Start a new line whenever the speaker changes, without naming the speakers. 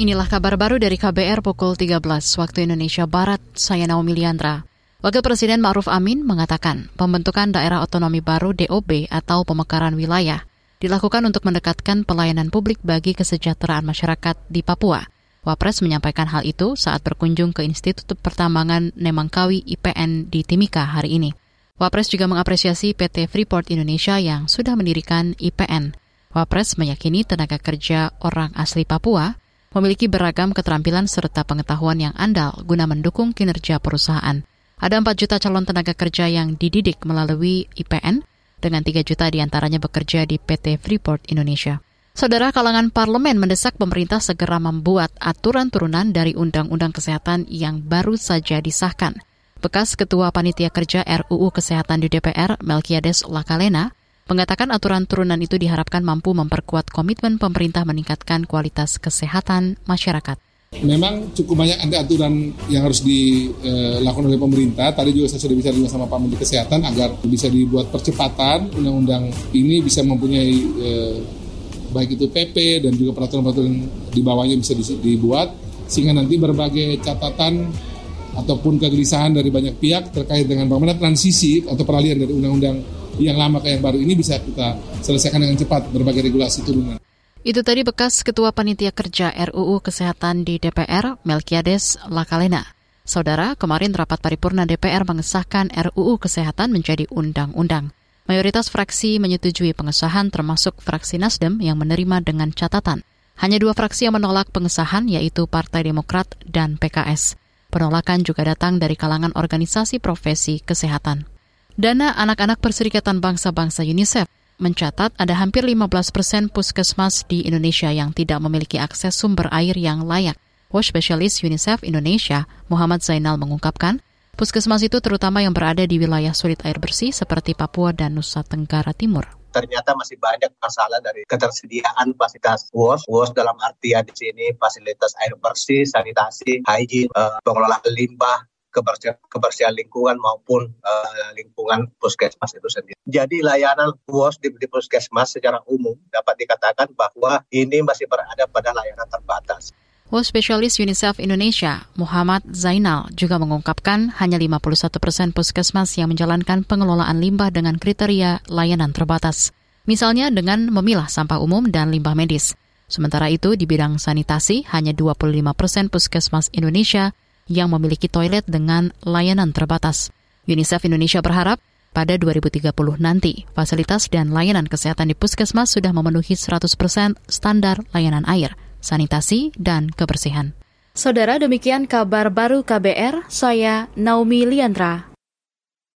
Inilah kabar baru dari KBR pukul 13 waktu Indonesia Barat. Saya Naomi Liandra. Wakil Presiden Ma'ruf Amin mengatakan pembentukan daerah otonomi baru DOB atau pemekaran wilayah dilakukan untuk mendekatkan pelayanan publik bagi kesejahteraan masyarakat di Papua. Wapres menyampaikan hal itu saat berkunjung ke Institut Pertambangan Nemangkawi IPN di Timika hari ini. Wapres juga mengapresiasi PT Freeport Indonesia yang sudah mendirikan IPN. Wapres meyakini tenaga kerja orang asli Papua memiliki beragam keterampilan serta pengetahuan yang andal guna mendukung kinerja perusahaan. Ada 4 juta calon tenaga kerja yang dididik melalui IPN, dengan 3 juta di antaranya bekerja di PT Freeport Indonesia. Saudara kalangan parlemen mendesak pemerintah segera membuat aturan turunan dari Undang-Undang Kesehatan yang baru saja disahkan. Bekas Ketua Panitia Kerja RUU Kesehatan di DPR, Melkiades Lakalena, mengatakan aturan turunan itu diharapkan mampu memperkuat komitmen pemerintah meningkatkan kualitas kesehatan masyarakat.
Memang cukup banyak ada aturan yang harus dilakukan oleh pemerintah. Tadi juga saya sudah bicara juga sama Pak Menteri Kesehatan agar bisa dibuat percepatan undang-undang ini bisa mempunyai eh, baik itu PP dan juga peraturan-peraturan di bawahnya bisa dibuat sehingga nanti berbagai catatan ataupun kegelisahan dari banyak pihak terkait dengan bagaimana transisi atau peralihan dari undang-undang yang lama ke yang baru ini bisa kita selesaikan dengan cepat berbagai regulasi turunan.
Itu tadi bekas Ketua Panitia Kerja RUU Kesehatan di DPR, Melkiades Lakalena. Saudara, kemarin rapat paripurna DPR mengesahkan RUU Kesehatan menjadi undang-undang. Mayoritas fraksi menyetujui pengesahan termasuk fraksi Nasdem yang menerima dengan catatan. Hanya dua fraksi yang menolak pengesahan yaitu Partai Demokrat dan PKS. Penolakan juga datang dari kalangan organisasi profesi kesehatan. Dana Anak-anak Perserikatan Bangsa-Bangsa UNICEF mencatat ada hampir 15 persen puskesmas di Indonesia yang tidak memiliki akses sumber air yang layak. Wash Specialist UNICEF Indonesia, Muhammad Zainal mengungkapkan, puskesmas itu terutama yang berada di wilayah sulit air bersih seperti Papua dan Nusa Tenggara Timur
ternyata masih banyak masalah dari ketersediaan fasilitas WOS. WOS dalam artian di sini fasilitas air bersih, sanitasi, hygiene, uh, pengelolaan limbah, kebersihan, kebersihan lingkungan maupun uh, lingkungan puskesmas itu sendiri. Jadi layanan WOS di, di puskesmas secara umum dapat dikatakan bahwa ini masih berada pada layanan terbatas.
WOS Spesialis UNICEF Indonesia, Muhammad Zainal, juga mengungkapkan hanya 51 persen puskesmas yang menjalankan pengelolaan limbah dengan kriteria layanan terbatas. Misalnya dengan memilah sampah umum dan limbah medis. Sementara itu, di bidang sanitasi, hanya 25 persen puskesmas Indonesia yang memiliki toilet dengan layanan terbatas. UNICEF Indonesia berharap pada 2030 nanti, fasilitas dan layanan kesehatan di puskesmas sudah memenuhi 100% standar layanan air, sanitasi, dan kebersihan. Saudara, demikian kabar baru KBR, saya Naomi Liandra.